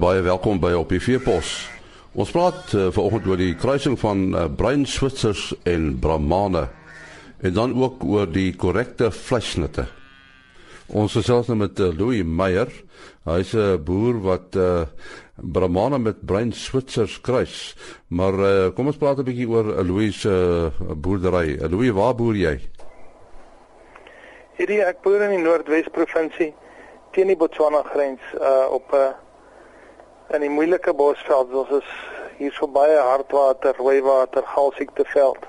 baie welkom by op die Veepos. Ons praat uh, vanoggend oor die kruising van uh, Bruin Switsers en Brahmane en dan ook oor die korrekte vleisnitte. Ons gesels nou met uh, Louis Meyer. Hy's 'n boer wat uh, Brahmane met Bruin Switsers kruis. Maar uh, kom ons praat 'n bietjie oor uh, Louis se uh, boerdery. Uh, Louis, waar boer jy? Hierdie ek boer in die Noordwes provinsie teen die Botswana grens uh op 'n uh, in die moeilike bosveld. Ons is hier so baie hardwater, rooi water, galsiekteveld.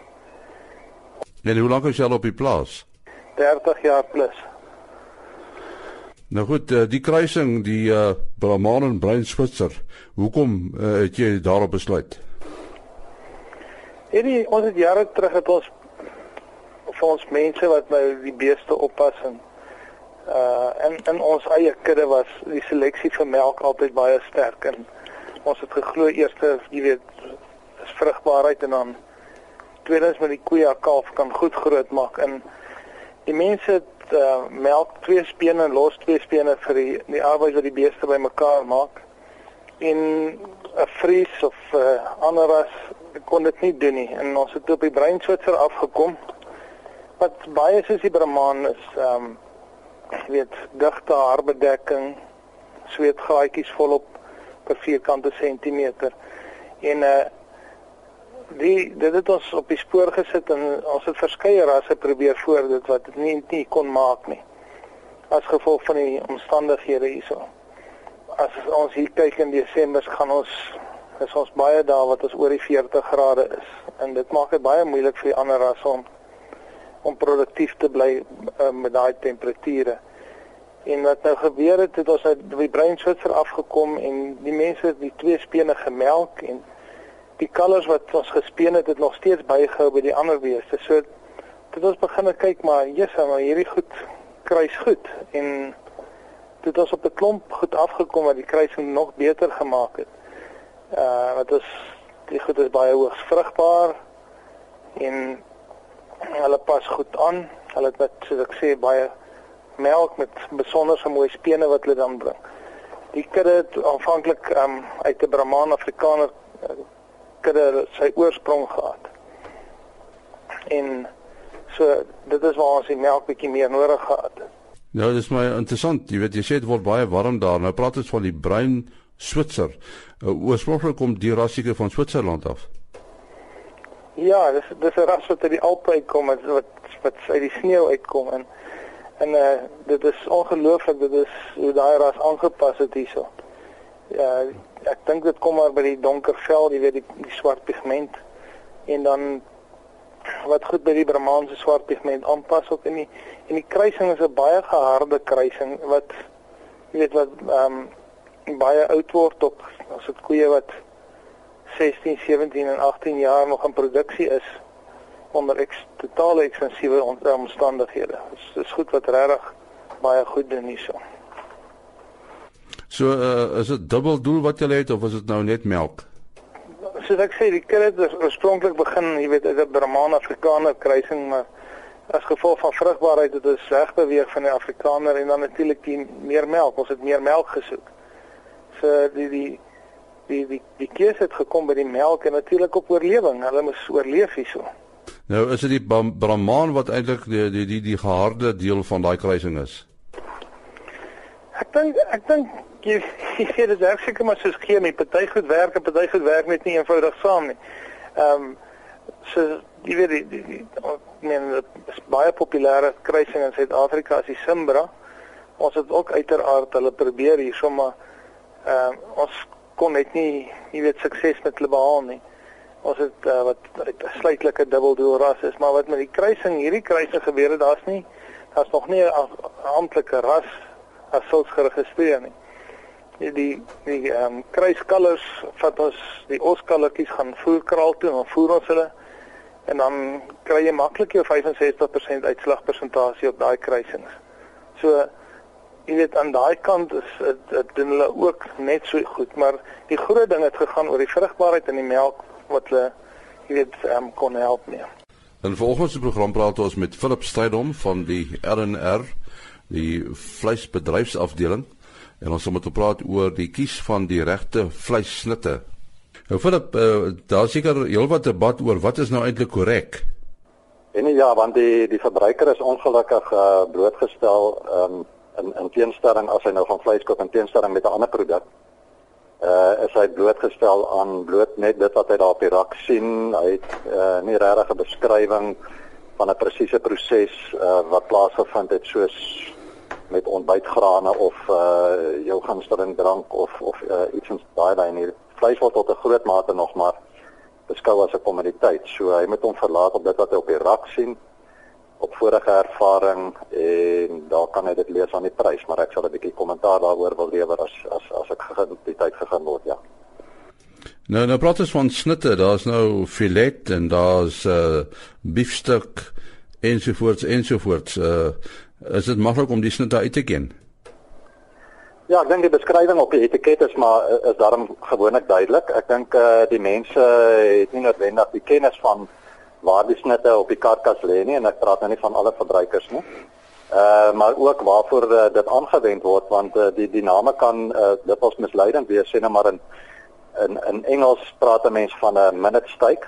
En hoe lank is jy al op die plaas? 30 jaar plus. Nou goed, uh, die kruising die uh Brahman en Bruin Switser. Hoekom uh, het jy daarop besluit? Hierdie ons het jare terug het ons vir ons mense wat nou die beeste oppas en uh in in ons eie kudde was die seleksie vir melk altyd baie sterk en ons het geglo eerste jy weet is vrugbaarheid en dan tweedens met die koeie kalf kan goed groot maak en die mense het uh melk twee spene en los twee spene vir die die arbeid wat die beeste bymekaar maak en 'n vries of uh, ander ras kon dit nie doen nie en ons het op die breinswitser afgekom wat baie soos die Brahman is ehm um, weet digte haarbedekking sweetgaatjies volop per vierkante sentimeter en uh die dit het ons op die spoor gesit en ons het verskeie rasse probeer voor dit wat dit nie nie kon maak nie. As gevolg van die omstandighede hierso. As ons hier kyk in Desember gaan ons is ons baie daar wat ons oor die 40 grade is. En dit maak dit baie moeilik vir die ander rasse om om produktief te bly uh, met daai temperature. En wat nou gebeur het, het ons uit die breinswitser afgekom en die mense het die twee spene gemelk en die kalvers wat ons gespeen het, het nog steeds bygehou by die ander beeste. So dit ons begin kyk maar, Jesus, maar hierdie goed kruis goed en dit ons op 'n klomp goed afgekom wat die kruising nog beter gemaak het. Uh wat is die goed is baie hoogs vrugbaar en hulle pas goed aan. Hulle het net soos ek sê baie melk met besonderse mooi spene wat hulle dan bring. Die kudde het aanvanklik um, uit 'n Brahman Afrikaner uh, kudde sy oorsprong gehad. En so dit is waar ons die melk bietjie meer nodig gehad het. Nou dis my interessant, jy weet jy sê dit word baie warm daar. Nou praat ons van die bruin Switser. Uh, oorspronklik kom die rassieke van Switserland af. Ja, dis dis 'n ras wat uit die Alpe uitkom wat wat wat uit die sneeu uitkom en en uh dit is ongelooflik dit is hoe daai ras aangepas het hierso. Ja, ek dink dit kom maar by die donker vel, jy weet die, die swart pigment en dan wat goed by die Brahmanse swart pigment aanpas ook in die en die kruising is 'n baie geharde kruising wat jy weet wat ehm um, baie oud word op as dit koeie wat 16, 17 en 18 jaar nog in produksie is onder ek totale ekstensiewe omstandighede. Dit is goed wat regtig baie goed doen hierso. So uh, is dit dubbel doel wat jy het of is dit nou net melk? Soos ek sê, die kind het oorspronklik begin, jy weet, as 'n Brahman Afrikaner kruising, maar as gevolg van vrugbaarheid het dit reg beweeg van die Afrikaner en dan natuurlik meer melk. Ons het meer melk gesoek. So die die die die die keuse het gekom by die melk en natuurlik op oorlewing. Hulle moes oorleef hierso. Nou is dit die Brahman wat eintlik die die die die geharde deel van daai kruising is. Ek dink ek dink jy sê dit is seker maar soos chemie, party goed werk en party goed werk net nie eenvoudig saam nie. Ehm um, so jy weet die, die, die men is baie populêre kruising in Suid-Afrika as die Simbra. Ons het ook uiteraard hulle probeer hier sommer ehm um, ons kon net nie jy weet sukses met hulle behaal nie. Ons het uh, wat uitsluitlike dubbeldoel ras is, maar wat met die kruising, hierdie kruising gebeur het, daar's nie daar's nog nie 'n amptelike ras as sulks geregistreer nie. Die die, die ehm um, kruiskalvers vat ons die oskalletjies gaan voer kraal toe en dan voer ons hulle en dan kry jy maklik jou 65% uitslagpersentasie op daai kruisings. So jy weet aan daai kant is dit doen hulle ook net so goed, maar die groot ding het gegaan oor die vrugbaarheid in die melk wat hulle jy weet um, kon help nie. In volgens die program praat ons met Philip Strydom van die RNR, die vleisbedryfsafdeling. En ons gaan met praat oor die kies van die regte vleissnitte. Nou Philip, uh, daar seker heelwat debat oor wat is nou eintlik korrek. En ja, want die die verbruiker is ongelukkig uh, blootgestel um, in in teenstelling as hy nou van vleis koop in teenstelling met 'n ander produk. Uh is hy blootgestel aan bloot net dit wat hy daar op die rak sien. Hy het uh, nie regtig 'n beskrywing van 'n presiese proses uh, wat plaasgevind het soos met ontbytgrane of uh jou gunsteling drank of of uh, iets van daai lyn hier. Vleis word tot 'n groot mate nog maar beskou as 'n kommoditeit. So hy moet hom verlaat op dit wat hy op die rak sien op vorige ervaring en daar kan hy dit lees aan die prys, maar ek sal 'n bietjie kommentaar daaroor wil lewer as as as ek gegee die tyd gegee word, ja. Nou nou praat ons van snitte, daar's nou filet en daar's uh, biefstuk ensovoorts ensovoorts. Uh is dit maklik om die snitte uit te ken? Ja, ek dink die beskrywing op die etiket is maar is daarom gewoonlik duidelik. Ek dink uh die mense het nie noodwendig die kennis van waar die snitte op die karkas lê nie en ek praat nou nie van alle verbruikers nie. Uh maar ook waarvoor uh, dit aangewend word want uh, die die name kan uh, dit ons misleidend wees sê net maar in in in Engels praat 'n mens van 'n minute steak.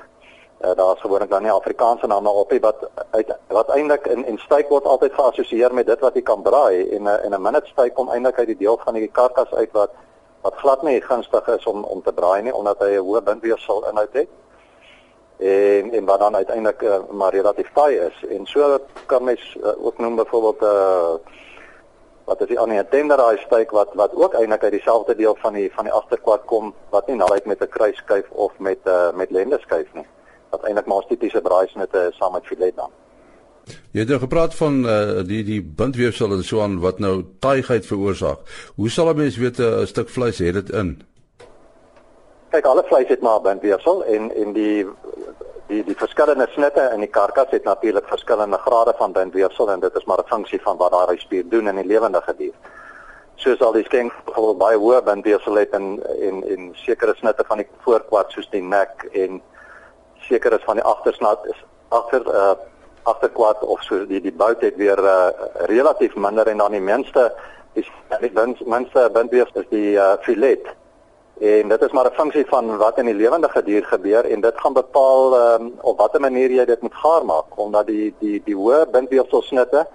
Uh, daar's gewoonlik dan nie Afrikaanse name op nie wat uit wat eintlik in en steak word altyd geassosieer met dit wat jy kan braai en 'n en 'n minute steak kom eintlik uit die deel van die karkas uit wat wat glad nie gunstig is om om te braai nie omdat hy 'n hoë bindweefsel inhoud het en en wat dan uiteindelik uh, maar relatief taai is en so kan mens uh, ook noem byvoorbeeld 'n uh, wat is die ander tenderized steak wat wat ook eintlik uit dieselfde deel van die van die agterkwart kom wat nie nalyk met 'n kruisskuif of met uh, met lendeskuif nie wat eintlik maar tipiese braaisnitte saam met filet dan. Jy het nou gepraat van uh, die die bindweefsel en so aan wat nou taaiheid veroorsaak. Hoe sal 'n mens weet 'n stuk vleis het dit in? Kyk, alle vleis het maar bindweefsel en en die die die verskillende snitte in die karkas het natuurlik verskillende grade van bindweefsel en dit is maar 'n funksie van wat daai spier doen in die lewende dier. Soos al die skenk bijvoorbeeld baie hoë bindweefsel het in en en sekere snitte van die voorkwart soos die nek en sekeres van die agtersnat is agter uh agterkwart of so die die bout het weer uh relatief minder en dan die minste is die minste bindweefsel is die uh filet En dit is maar 'n funksie van wat in die lewende dier gebeur en dit gaan bepaal um, op watter manier jy dit moet gaar maak omdat die die die hoë bindweefsel snitte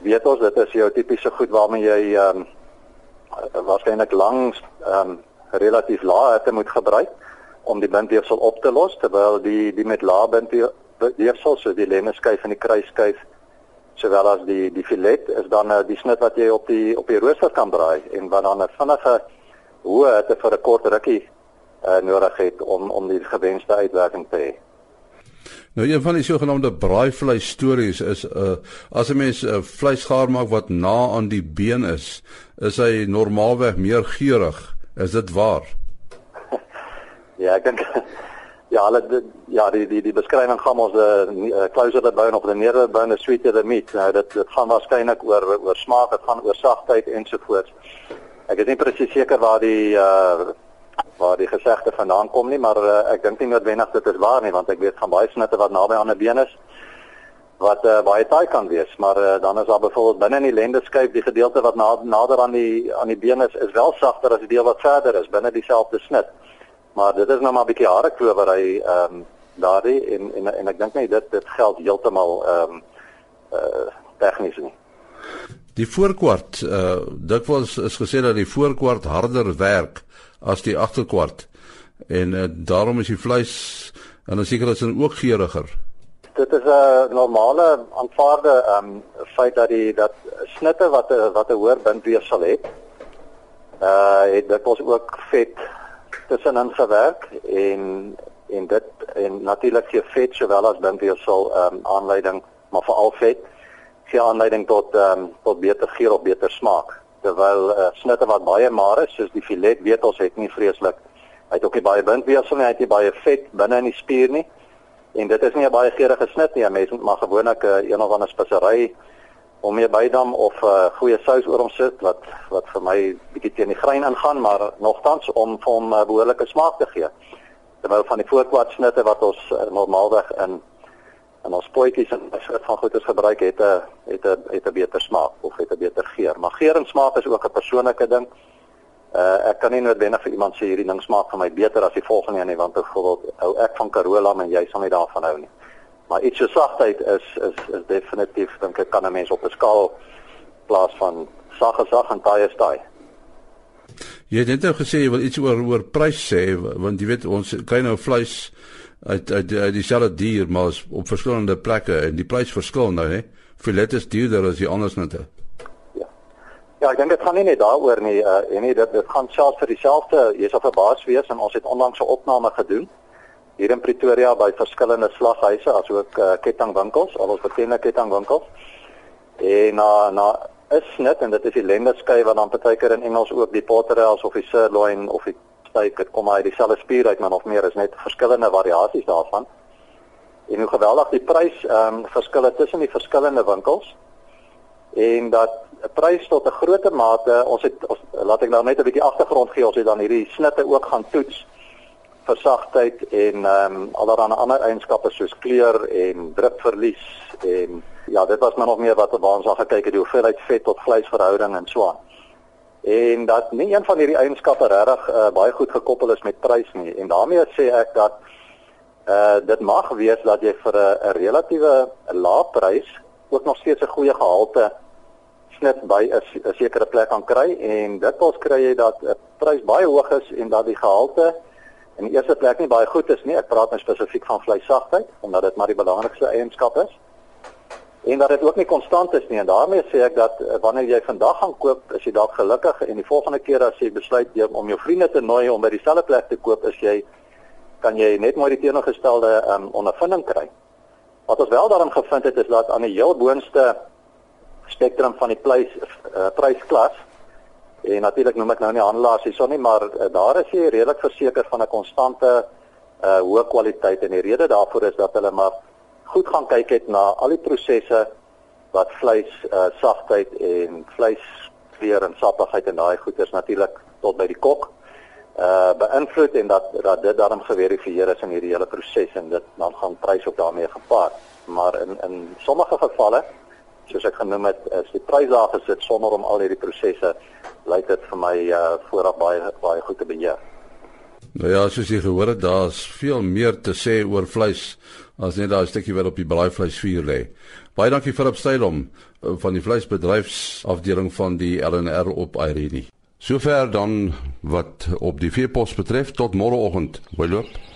weet ons dit is jou tipiese goed waarmee jy ehm um, waarskynlik langs ehm um, relatief lae hitte moet gebruik om die bindweefsel op te los terwyl die die met lae bindweefsel so die lemmeskuif en die kruisskuif sowel as die die filet is dan uh, die snit wat jy op die op die rooster kan braai en wat dan 'n vinnige hoe dit vir 'n kort rukkie uh, nodig het om om die gewenste uitwerking te hê. Nou een van die sogenaamde braaivleis stories is uh as 'n mens 'n uh, vleis gaar maak wat na aan die been is, is hy normaalweg meer geurig. Is dit waar? ja, ek dink ja, hulle ja, die die die beskrywing gaan ons 'n uh, closer the bone of the nearer bone, the sweeter the meat. Nou dit dit gaan waarskynlik oor oor smaak, dit gaan oor sagtheid ensovoorts. Ek is nie presies seker waar die uh waar die gesegde vandaan kom nie, maar uh, ek dink nie noodwendig dit is waar nie, want ek weet van baie snitte wat naby aan 'n been is wat uh, baie taai kan wees, maar uh, dan is daar byvoorbeeld binne in die lendeskuif die gedeelte wat na, nader aan die aan die been is, is wel sagter as die deel wat verder is binne dieselfde snit. Maar dit is nou maar 'n bietjie harde klowery ehm um, daardie en, en en ek dink nie dit dit geld heeltemal ehm um, uh tegnies nie. Die voorkwart, uh dikwels is gesê dat die voorkwart harder werk as die agterkwart. En uh, daarom is die vleis en dan seker is dit ook geuriger. Dit is 'n normale aanvaarde um feit dat die dat snitte wat 'n wat 'n hoër bindweefsel het, uh het dit ons ook vet tussenin gewerk en en dit en natuurlik gee vet sowel as bindweefsel um aanleiding maar veral vet gee aanleiding tot ehm um, tot beter geur of beter smaak. Terwyl uh, snitte wat baie maar is, soos die filet, weet ons het nie vreeslik. Hy het ook nie baie bindweefsel nie, hy het nie baie vet binne in die spier nie. En dit is nie 'n baie geurende snit nie. Mense moet maar gewoonlik 'n uh, een of ander spesery om mee bydam of 'n uh, goeie sous oor hom sit wat wat vir my bietjie teen die grein ingaan, maar nogtans om vir hom 'n uh, behoorlike smaak te gee. Terwyl van die voorkwart snitte wat ons uh, normaalweg in en ons potjies en soort van goeders gebruik het 'n het 'n het 'n beter smaak of het 'n beter geur. Maar geur en smaak is ook 'n persoonlike ding. Uh ek kan nie noodwendig vir iemand sê hierdie ding smaak vir my beter as die volgende een nie want byvoorbeeld hou ek van Carola en jy sal nie daarvan hou nie. Maar iets so sagtheid is is is definitief dink ek kan 'n mens op 'n skaal plaas van sag en sag en taai is taai. Jy het net nou gesê jy wil iets oor oor prys sê want jy weet ons kry nou vleis uit uit, uit dieselfde dier maar op verskillende plekke en die prys verskil nou hè. Filet is duurder as die ander snitte. Ja. Ja, ek dink dit gaan nie net daaroor nie uh, en nie dit dit gaan selfs vir dieselfde jy's op 'n baas wees en ons het onlangs 'n opname gedoen hier in Pretoria by verskillende slaghuise asook uh, kettingwinkels, al ons bekende kettingwinkels. En na na is net en dit is die lenderskei wat dan partykeer in Engels ook die potterels of die sirloin of die steak dit kom uit dieselfde spier uit maar nog meer is net verskillende variasies daarvan. En hoe geweldig die prys ehm um, verskille tussen die verskillende winkels en dat 'n prys tot 'n groter mate ons het ons, laat ek nou net 'n bietjie agtergrond gee ons het dan hierdie snitte ook gaan toets vir sagtheid en ehm um, allerlei ander eienskappe soos kleur en drukverlies en ja dit was maar nog meer wat ons al gekyk het die hoeveelheid vet tot vleisverhouding en so aan en dat nie een van hierdie eienskappe regtig uh, baie goed gekoppel is met prys nie. En daarmee sê ek dat uh dit mag wees dat jy vir 'n relatiewe lae prys ook nog steeds 'n goeie gehalte snit by 'n sekere plek kan kry. En dit wels kry jy dat 'n prys baie hoog is en dat die gehalte in die eerste plek nie baie goed is nie. Ek praat nou spesifiek van vleissagtheid omdat dit maar die belangrikste eienskap is en dat dit ook nie konstant is nie. En daarmee sê ek dat uh, wanneer jy vandag gaan koop, is jy dalk gelukkig. En die volgende keer as jy besluit jy, om jou vriende te nooi om by dieselfde plek te koop, is jy kan jy net mooi die teenoorgestelde um, ondervinding kry. Wat ons wel daarin gevind het is dat aan die heel boonste spektrum van die prys uh, prysklas en natuurlik noem ek nou nie handelaars hierson nie, maar uh, daar is jy redelik verseker van 'n konstante uh, hoë kwaliteit. En die rede daarvoor is dat hulle maar goed gaan kyk het na al die prosesse wat vleis uh, sagtheid en vleis kleur en sappigheid en daai goeders natuurlik tot by die kok uh beïnvloed en dat dat dit daarom geverifieer is in hierdie hele proses en dit dan gaan prys ook daarmee gepaard. Maar in in sommige gevalle soos ek genoem het, is die prys daar gesit sonder om al hierdie prosesse lyk dit vir my uh vooraf baie baie goed te beheer. Nou ja, soos jy gehoor het, daar's veel meer te sê oor vleis as net daai stukkie wat op die braaivleisvuur lê. Baie dankie vir opstydom eh, van die vleisbedryfsafdeling van die LNR op Irene. Sover dan wat op die veepos betref tot môreoggend. Mooi loop.